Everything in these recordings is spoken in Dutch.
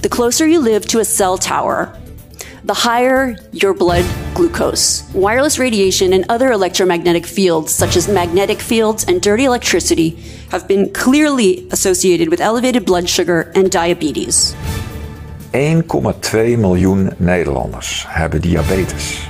The closer you live to a cell tower, the higher your blood glucose. Wireless radiation and other electromagnetic fields, such as magnetic fields and dirty electricity, have been clearly associated with elevated blood sugar and diabetes. 1,2 miljoen Nederlanders hebben diabetes.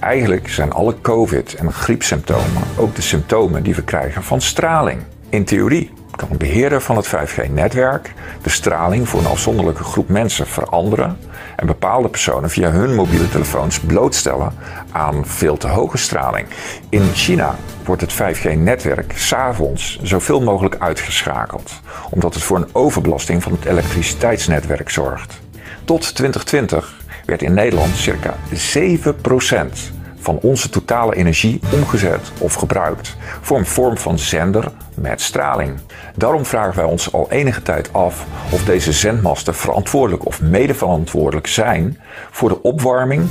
Eigenlijk zijn alle COVID- en griepsymptomen ook de symptomen die we krijgen van straling. In theorie kan beheerder van het 5G-netwerk de straling voor een afzonderlijke groep mensen veranderen en bepaalde personen via hun mobiele telefoons blootstellen aan veel te hoge straling. In China wordt het 5G-netwerk s'avonds zoveel mogelijk uitgeschakeld, omdat het voor een overbelasting van het elektriciteitsnetwerk zorgt. Tot 2020 werd in Nederland circa 7% van onze totale energie omgezet of gebruikt voor een vorm van zender met straling. Daarom vragen wij ons al enige tijd af of deze zendmasten verantwoordelijk of medeverantwoordelijk zijn voor de opwarming.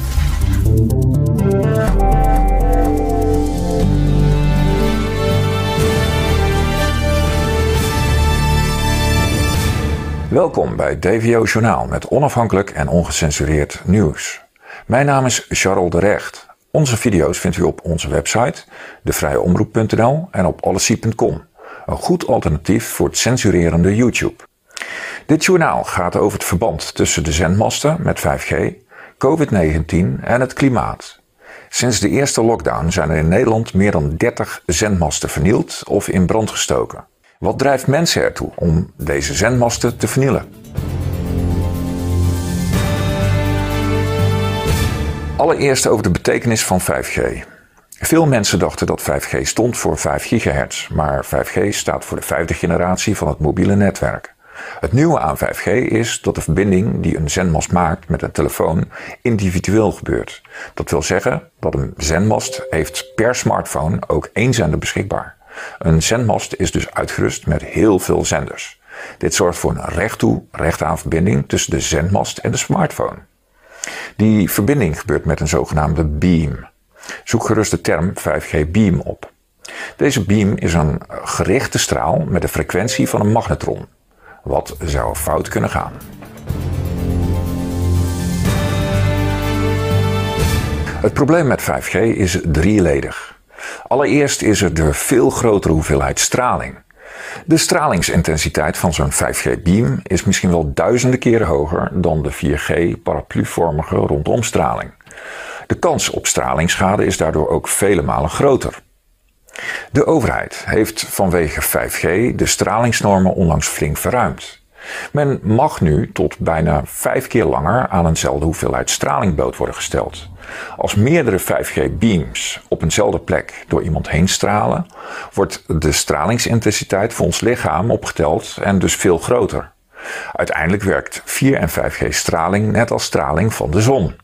Welkom bij DVO Journaal met onafhankelijk en ongecensureerd nieuws. Mijn naam is Charles de Recht. Onze video's vindt u op onze website, devrijeomroep.nl en op allessie.com. Een goed alternatief voor het censurerende YouTube. Dit journaal gaat over het verband tussen de zendmasten met 5G, COVID-19 en het klimaat. Sinds de eerste lockdown zijn er in Nederland meer dan 30 zendmasten vernield of in brand gestoken. Wat drijft mensen ertoe om deze zendmasten te vernielen? Allereerst over de betekenis van 5G. Veel mensen dachten dat 5G stond voor 5 GHz, maar 5G staat voor de vijfde generatie van het mobiele netwerk. Het nieuwe aan 5G is dat de verbinding die een zendmast maakt met een telefoon individueel gebeurt. Dat wil zeggen dat een zendmast heeft per smartphone ook één zender beschikbaar. Een zendmast is dus uitgerust met heel veel zenders. Dit zorgt voor een recht toe, recht aan verbinding tussen de zendmast en de smartphone. Die verbinding gebeurt met een zogenaamde beam. Zoek gerust de term 5G beam op. Deze beam is een gerichte straal met de frequentie van een magnetron. Wat zou fout kunnen gaan? Het probleem met 5G is drieledig. Allereerst is er de veel grotere hoeveelheid straling. De stralingsintensiteit van zo'n 5G-beam is misschien wel duizenden keren hoger dan de 4G-parapluvormige rondomstraling. De kans op stralingsschade is daardoor ook vele malen groter. De overheid heeft vanwege 5G de stralingsnormen onlangs flink verruimd. Men mag nu tot bijna vijf keer langer aan eenzelfde hoeveelheid straling bloot worden gesteld. Als meerdere 5G-beams op eenzelfde plek door iemand heen stralen, wordt de stralingsintensiteit voor ons lichaam opgeteld en dus veel groter. Uiteindelijk werkt 4 en 5G-straling net als straling van de zon.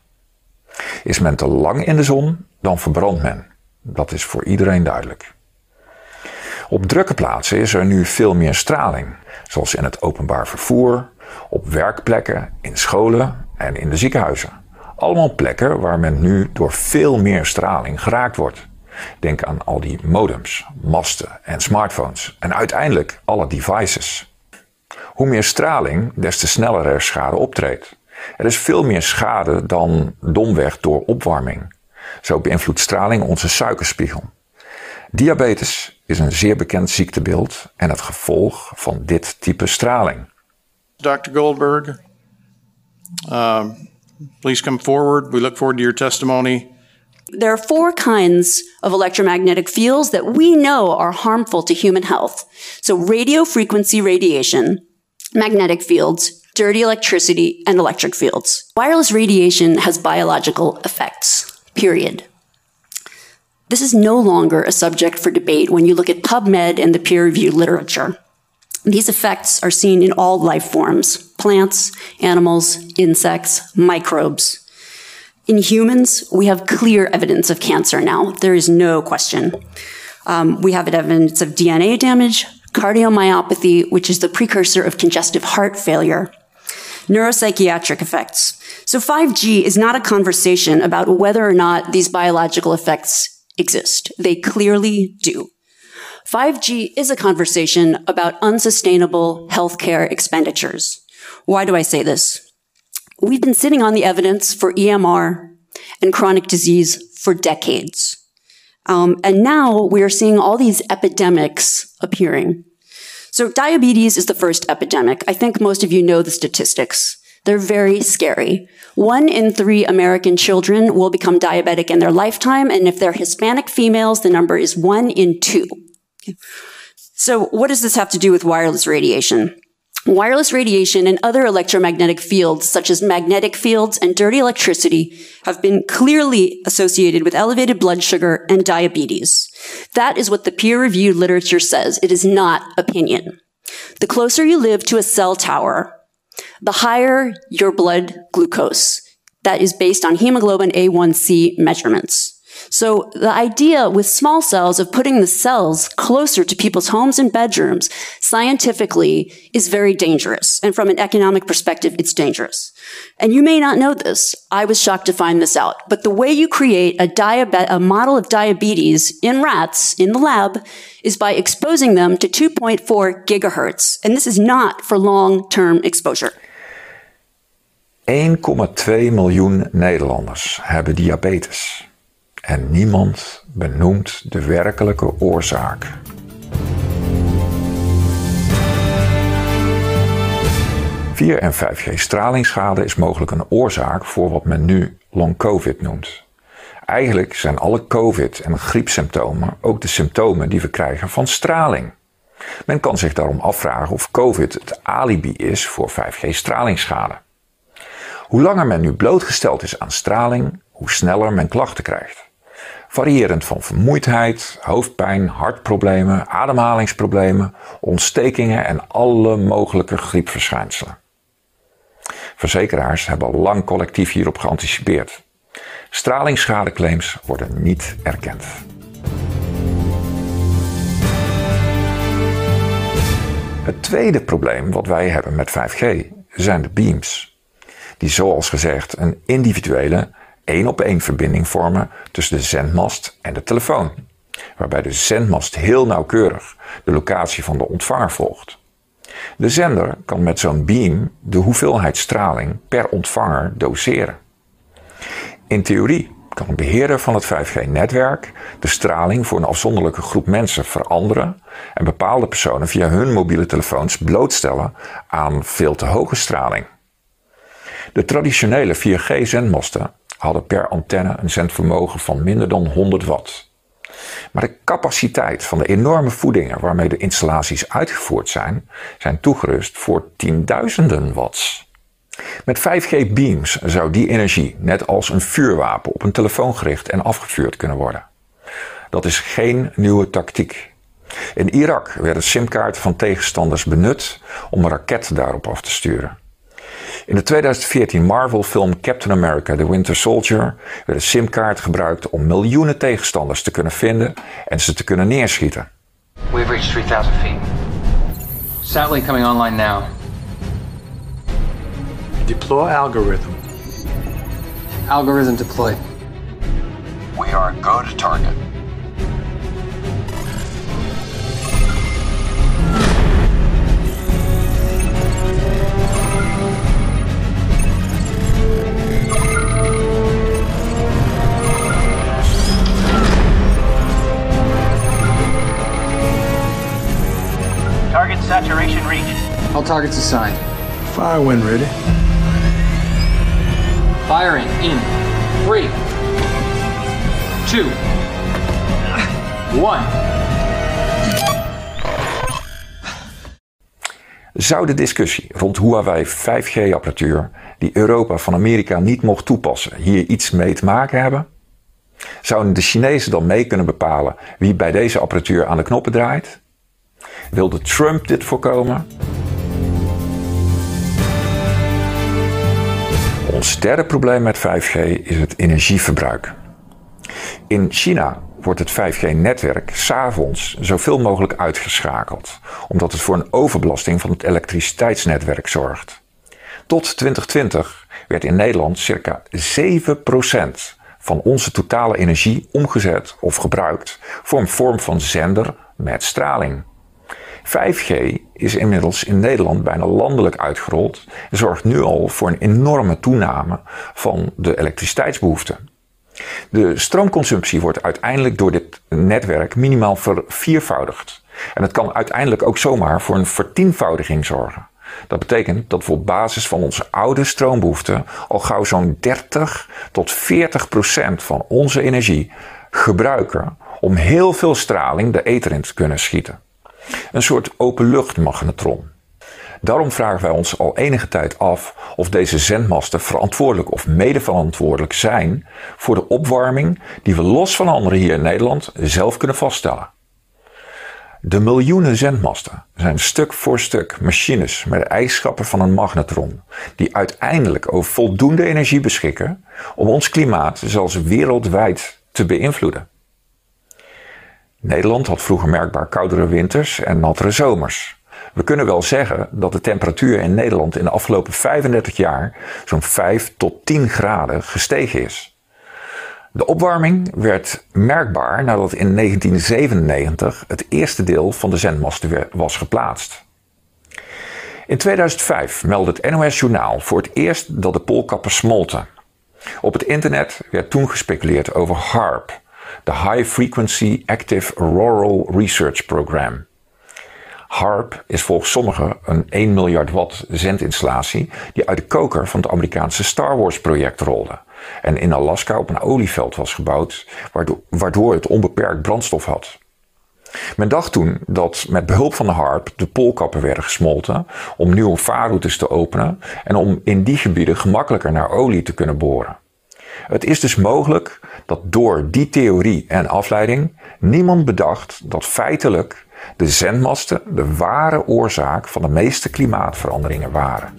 Is men te lang in de zon, dan verbrandt men. Dat is voor iedereen duidelijk. Op drukke plaatsen is er nu veel meer straling, zoals in het openbaar vervoer, op werkplekken, in scholen en in de ziekenhuizen. Allemaal plekken waar men nu door veel meer straling geraakt wordt. Denk aan al die modems, masten en smartphones en uiteindelijk alle devices. Hoe meer straling, des te sneller er schade optreedt. Er is veel meer schade dan domweg door opwarming. Zo beïnvloedt straling onze suikerspiegel. Diabetes is een zeer bekend ziektebeeld en het gevolg van dit type straling. Dr. Goldberg, um, please come forward. We look forward to your testimony. There are four kinds of electromagnetic fields that we know are harmful to human health. So radio frequency radiation, magnetic fields, dirty electricity, and electric fields. Wireless radiation has biological effects, period. This is no longer a subject for debate when you look at PubMed and the peer reviewed literature. These effects are seen in all life forms plants, animals, insects, microbes. In humans, we have clear evidence of cancer now. There is no question. Um, we have evidence of DNA damage, cardiomyopathy, which is the precursor of congestive heart failure, neuropsychiatric effects. So 5G is not a conversation about whether or not these biological effects exist. They clearly do. 5G is a conversation about unsustainable healthcare expenditures. Why do I say this? We've been sitting on the evidence for EMR and chronic disease for decades. Um, and now we are seeing all these epidemics appearing. So diabetes is the first epidemic. I think most of you know the statistics. They're very scary. One in three American children will become diabetic in their lifetime, and if they're Hispanic females, the number is one in two. So what does this have to do with wireless radiation? Wireless radiation and other electromagnetic fields, such as magnetic fields and dirty electricity, have been clearly associated with elevated blood sugar and diabetes. That is what the peer-reviewed literature says. It is not opinion. The closer you live to a cell tower, the higher your blood glucose. That is based on hemoglobin A1C measurements. So the idea with small cells of putting the cells closer to people's homes and bedrooms scientifically is very dangerous. And from an economic perspective, it's dangerous. And you may not know this. I was shocked to find this out. But the way you create a, diabe- a model of diabetes in rats in the lab is by exposing them to 2.4 gigahertz. And this is not for long-term exposure. 1,2 miljoen Nederlanders hebben diabetes. En niemand benoemt de werkelijke oorzaak. Vier en 5G stralingsschade is mogelijk een oorzaak voor wat men nu long COVID noemt. Eigenlijk zijn alle COVID- en griepsymptomen ook de symptomen die we krijgen van straling. Men kan zich daarom afvragen of COVID het alibi is voor 5G stralingsschade. Hoe langer men nu blootgesteld is aan straling, hoe sneller men klachten krijgt variërend van vermoeidheid, hoofdpijn, hartproblemen, ademhalingsproblemen, ontstekingen en alle mogelijke griepverschijnselen. Verzekeraars hebben al lang collectief hierop geanticipeerd. Stralingsschadeclaims worden niet erkend. Het tweede probleem wat wij hebben met 5G zijn de beams, die zoals gezegd een individuele één op één verbinding vormen tussen de zendmast en de telefoon, waarbij de zendmast heel nauwkeurig de locatie van de ontvanger volgt. De zender kan met zo'n beam de hoeveelheid straling per ontvanger doseren. In theorie kan een beheerder van het 5G-netwerk de straling voor een afzonderlijke groep mensen veranderen en bepaalde personen via hun mobiele telefoons blootstellen aan veel te hoge straling. De traditionele 4G-zendmasten hadden per antenne een zendvermogen van minder dan 100 watt. Maar de capaciteit van de enorme voedingen waarmee de installaties uitgevoerd zijn, zijn toegerust voor tienduizenden watts. Met 5G beams zou die energie net als een vuurwapen op een telefoon gericht en afgevuurd kunnen worden. Dat is geen nieuwe tactiek. In Irak werden simkaarten van tegenstanders benut om een raket daarop af te sturen. In de 2014 Marvel-film Captain America The Winter Soldier werd een simkaart gebruikt om miljoenen tegenstanders te kunnen vinden en ze te kunnen neerschieten. We've reached 3000 feet. Satellite coming online now. Deploy algorithm. Algorithm deployed. We are go to target. Target targets assigned. Fire when ready. Firing in three, two, one. Zou de discussie rond Huawei 5G-apparatuur, die Europa van Amerika niet mocht toepassen, hier iets mee te maken hebben? Zouden de Chinezen dan mee kunnen bepalen wie bij deze apparatuur aan de knoppen draait? Wilde Trump dit voorkomen? Ons derde probleem met 5G is het energieverbruik. In China wordt het 5G-netwerk s'avonds zoveel mogelijk uitgeschakeld, omdat het voor een overbelasting van het elektriciteitsnetwerk zorgt. Tot 2020 werd in Nederland circa 7% van onze totale energie omgezet of gebruikt voor een vorm van zender met straling. 5G is inmiddels in Nederland bijna landelijk uitgerold en zorgt nu al voor een enorme toename van de elektriciteitsbehoefte. De stroomconsumptie wordt uiteindelijk door dit netwerk minimaal verviervoudigd. En het kan uiteindelijk ook zomaar voor een vertienvoudiging zorgen. Dat betekent dat we op basis van onze oude stroombehoeften al gauw zo'n 30 tot 40 procent van onze energie gebruiken om heel veel straling de ether in te kunnen schieten. Een soort openluchtmagnetron. Daarom vragen wij ons al enige tijd af of deze zendmasten verantwoordelijk of medeverantwoordelijk zijn voor de opwarming die we los van anderen hier in Nederland zelf kunnen vaststellen. De miljoenen zendmasten zijn stuk voor stuk machines met eigenschappen van een magnetron, die uiteindelijk over voldoende energie beschikken om ons klimaat zelfs wereldwijd te beïnvloeden. Nederland had vroeger merkbaar koudere winters en nattere zomers. We kunnen wel zeggen dat de temperatuur in Nederland in de afgelopen 35 jaar zo'n 5 tot 10 graden gestegen is. De opwarming werd merkbaar nadat in 1997 het eerste deel van de zendmasten was geplaatst. In 2005 meldde het NOS Journaal voor het eerst dat de poolkappen smolten. Op het internet werd toen gespeculeerd over HARP, de High Frequency Active Auroral Research Program. HARP is volgens sommigen een 1 miljard watt zendinstallatie die uit de koker van het Amerikaanse Star Wars project rolde en in Alaska op een olieveld was gebouwd, waardoor het onbeperkt brandstof had. Men dacht toen dat met behulp van de HARP de poolkappen werden gesmolten om nieuwe vaarroutes te openen en om in die gebieden gemakkelijker naar olie te kunnen boren. Het is dus mogelijk dat door die theorie en afleiding niemand bedacht dat feitelijk de zendmasten de ware oorzaak van de meeste klimaatveranderingen waren.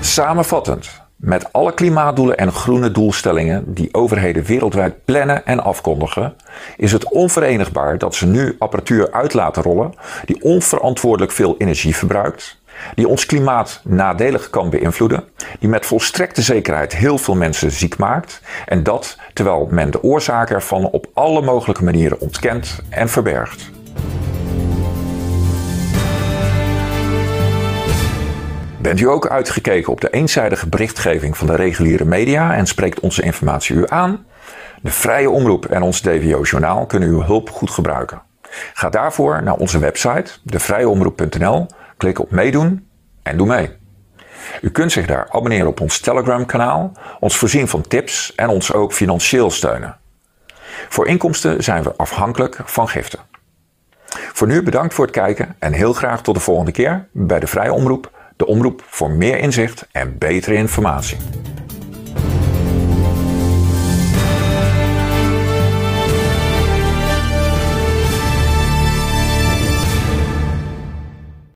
Samenvattend, met alle klimaatdoelen en groene doelstellingen die overheden wereldwijd plannen en afkondigen, is het onverenigbaar dat ze nu apparatuur uit laten rollen die onverantwoordelijk veel energie verbruikt, die ons klimaat nadelig kan beïnvloeden, die met volstrekte zekerheid heel veel mensen ziek maakt en dat terwijl men de oorzaken ervan op alle mogelijke manieren ontkent en verbergt. Bent u ook uitgekeken op de eenzijdige berichtgeving van de reguliere media en spreekt onze informatie u aan? De Vrije Omroep en ons DVO-journaal kunnen uw hulp goed gebruiken. Ga daarvoor naar onze website, devrijeomroep.nl, klik op meedoen en doe mee. U kunt zich daar abonneren op ons Telegram-kanaal, ons voorzien van tips en ons ook financieel steunen. Voor inkomsten zijn we afhankelijk van giften. Voor nu bedankt voor het kijken en heel graag tot de volgende keer bij de Vrije Omroep de omroep voor meer inzicht en betere informatie.